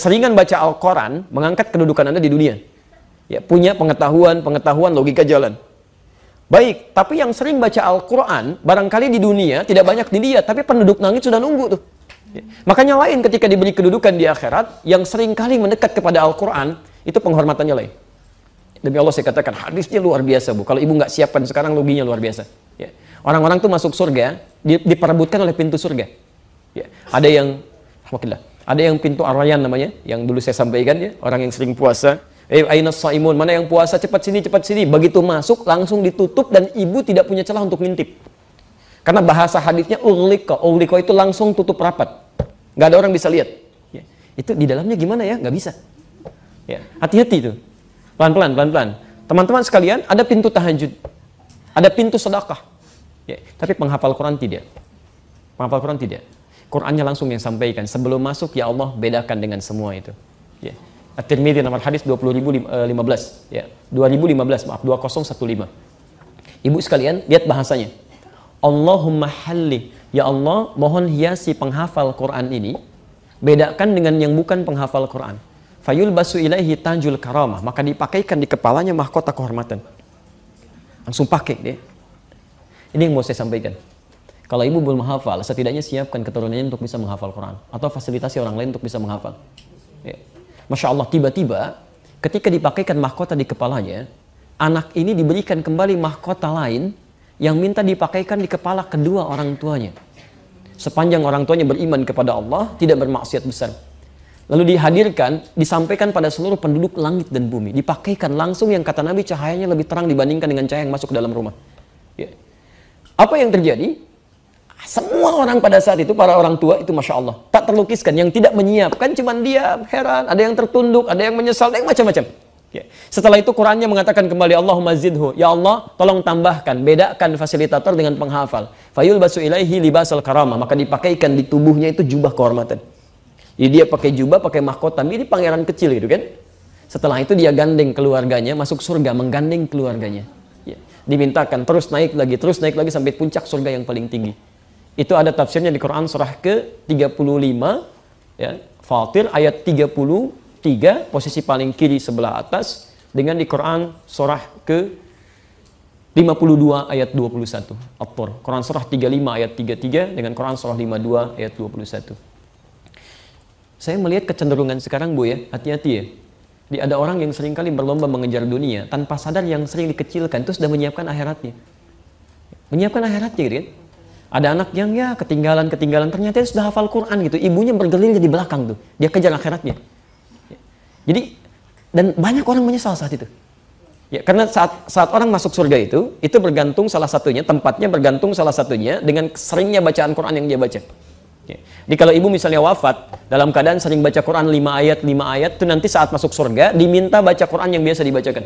Keseringan baca Al-Quran mengangkat kedudukan Anda di dunia. Ya, punya pengetahuan, pengetahuan logika jalan. Baik, tapi yang sering baca Al-Quran, barangkali di dunia tidak banyak dilihat, tapi penduduk langit sudah nunggu tuh. Ya. Makanya lain ketika diberi kedudukan di akhirat, yang sering kali mendekat kepada Al-Quran, itu penghormatannya lain. Demi Allah saya katakan, hadisnya luar biasa bu. Kalau ibu nggak siapkan sekarang, loginya luar biasa. Ya. Orang-orang tuh masuk surga, diperebutkan oleh pintu surga. Ya. Ada yang, Alhamdulillah, ada yang pintu Aryan namanya, yang dulu saya sampaikan ya, orang yang sering puasa. Eh, aina saimun, mana yang puasa cepat sini, cepat sini. Begitu masuk langsung ditutup dan ibu tidak punya celah untuk ngintip. Karena bahasa hadisnya urliko, urliko itu langsung tutup rapat. Nggak ada orang bisa lihat. Ya. Itu di dalamnya gimana ya? Nggak bisa. Ya. Hati-hati itu. Pelan-pelan, pelan-pelan. Teman-teman sekalian, ada pintu tahajud. Ada pintu sedekah. Ya. Tapi penghafal Quran tidak. Penghafal Quran tidak. Qurannya langsung yang sampaikan. Sebelum masuk, ya Allah bedakan dengan semua itu. Ya. At-Tirmidzi nomor hadis 20.015. Ya. 2015, maaf, 2015. Ibu sekalian, lihat bahasanya. Allahumma halli. Ya Allah, mohon hiasi penghafal Quran ini. Bedakan dengan yang bukan penghafal Quran. Fayul basu ilaihi tanjul karamah. Maka dipakaikan di kepalanya mahkota kehormatan. Langsung pakai dia. Ini yang mau saya sampaikan. Kalau ibu belum menghafal, setidaknya siapkan keturunannya untuk bisa menghafal Quran atau fasilitasi orang lain untuk bisa menghafal. Ya. Masya Allah, tiba-tiba ketika dipakaikan mahkota di kepalanya, anak ini diberikan kembali mahkota lain yang minta dipakaikan di kepala kedua orang tuanya. Sepanjang orang tuanya beriman kepada Allah, tidak bermaksiat besar. Lalu dihadirkan, disampaikan pada seluruh penduduk langit dan bumi. Dipakaikan langsung yang kata Nabi cahayanya lebih terang dibandingkan dengan cahaya yang masuk ke dalam rumah. Ya. Apa yang terjadi? Semua orang pada saat itu, para orang tua itu Masya Allah. Tak terlukiskan. Yang tidak menyiapkan cuma dia heran. Ada yang tertunduk, ada yang menyesal, ada yang macam-macam. Ya. Setelah itu Qurannya mengatakan kembali Allahumma zidhu. Ya Allah, tolong tambahkan, bedakan fasilitator dengan penghafal. Fayul basu ilaihi libasal karamah. Maka dipakaikan di tubuhnya itu jubah kehormatan. Jadi dia pakai jubah, pakai mahkota. Ini pangeran kecil gitu kan. Setelah itu dia gandeng keluarganya, masuk surga, menggandeng keluarganya. Ya. Dimintakan terus naik lagi, terus naik lagi sampai puncak surga yang paling tinggi. Itu ada tafsirnya di Quran surah ke-35 ya, Fatir ayat 33 posisi paling kiri sebelah atas dengan di Quran surah ke 52 ayat 21 At-Tur. Quran surah 35 ayat 33 dengan Quran surah 52 ayat 21. Saya melihat kecenderungan sekarang Bu ya, hati-hati ya. Di ada orang yang sering kali berlomba mengejar dunia tanpa sadar yang sering dikecilkan itu sudah menyiapkan akhiratnya. Menyiapkan akhiratnya gitu kan. Ada anak yang ya ketinggalan-ketinggalan ternyata dia sudah hafal Quran gitu. Ibunya bergelir di belakang tuh. Dia kejar akhiratnya. Jadi dan banyak orang menyesal saat itu. Ya, karena saat saat orang masuk surga itu, itu bergantung salah satunya, tempatnya bergantung salah satunya dengan seringnya bacaan Quran yang dia baca. Ya. Jadi kalau ibu misalnya wafat dalam keadaan sering baca Quran 5 ayat 5 ayat itu nanti saat masuk surga diminta baca Quran yang biasa dibacakan.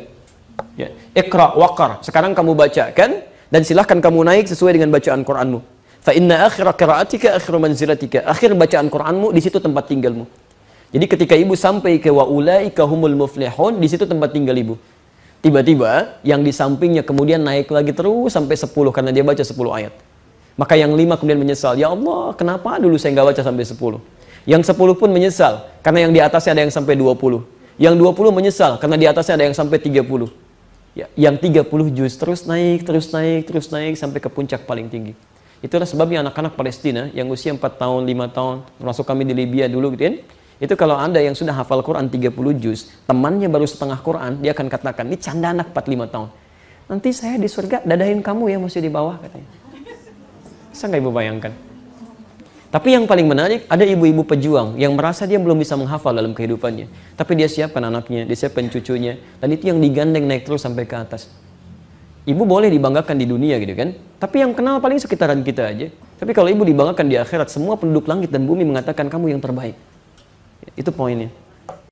Ya. Iqra waqar. Sekarang kamu bacakan dan silahkan kamu naik sesuai dengan bacaan Quranmu. Fa inna akhir qiraatika akhir manzilatika. Akhir bacaan Qur'anmu di situ tempat tinggalmu. Jadi ketika ibu sampai ke wa ulaika humul muflihun, di situ tempat tinggal ibu. Tiba-tiba yang di sampingnya kemudian naik lagi terus sampai 10 karena dia baca 10 ayat. Maka yang lima kemudian menyesal, ya Allah, kenapa dulu saya nggak baca sampai 10? Yang 10 pun menyesal karena yang di atasnya ada yang sampai 20. Yang 20 menyesal karena di atasnya ada yang sampai 30. Ya, yang 30 juz terus naik, terus naik, terus naik sampai ke puncak paling tinggi. Itulah sebabnya anak-anak Palestina yang usia 4 tahun, 5 tahun, termasuk kami di Libya dulu gitu kan. Itu kalau Anda yang sudah hafal Quran 30 juz, temannya baru setengah Quran, dia akan katakan, ini canda anak 4-5 tahun. Nanti saya di surga dadahin kamu ya masih di bawah katanya. Bisa nggak ibu bayangkan? Tapi yang paling menarik, ada ibu-ibu pejuang yang merasa dia belum bisa menghafal dalam kehidupannya. Tapi dia siapkan anaknya, dia siapkan cucunya, dan itu yang digandeng naik terus sampai ke atas. Ibu boleh dibanggakan di dunia gitu kan. Tapi yang kenal paling sekitaran kita aja. Tapi kalau ibu dibanggakan di akhirat, semua penduduk langit dan bumi mengatakan kamu yang terbaik. Itu poinnya.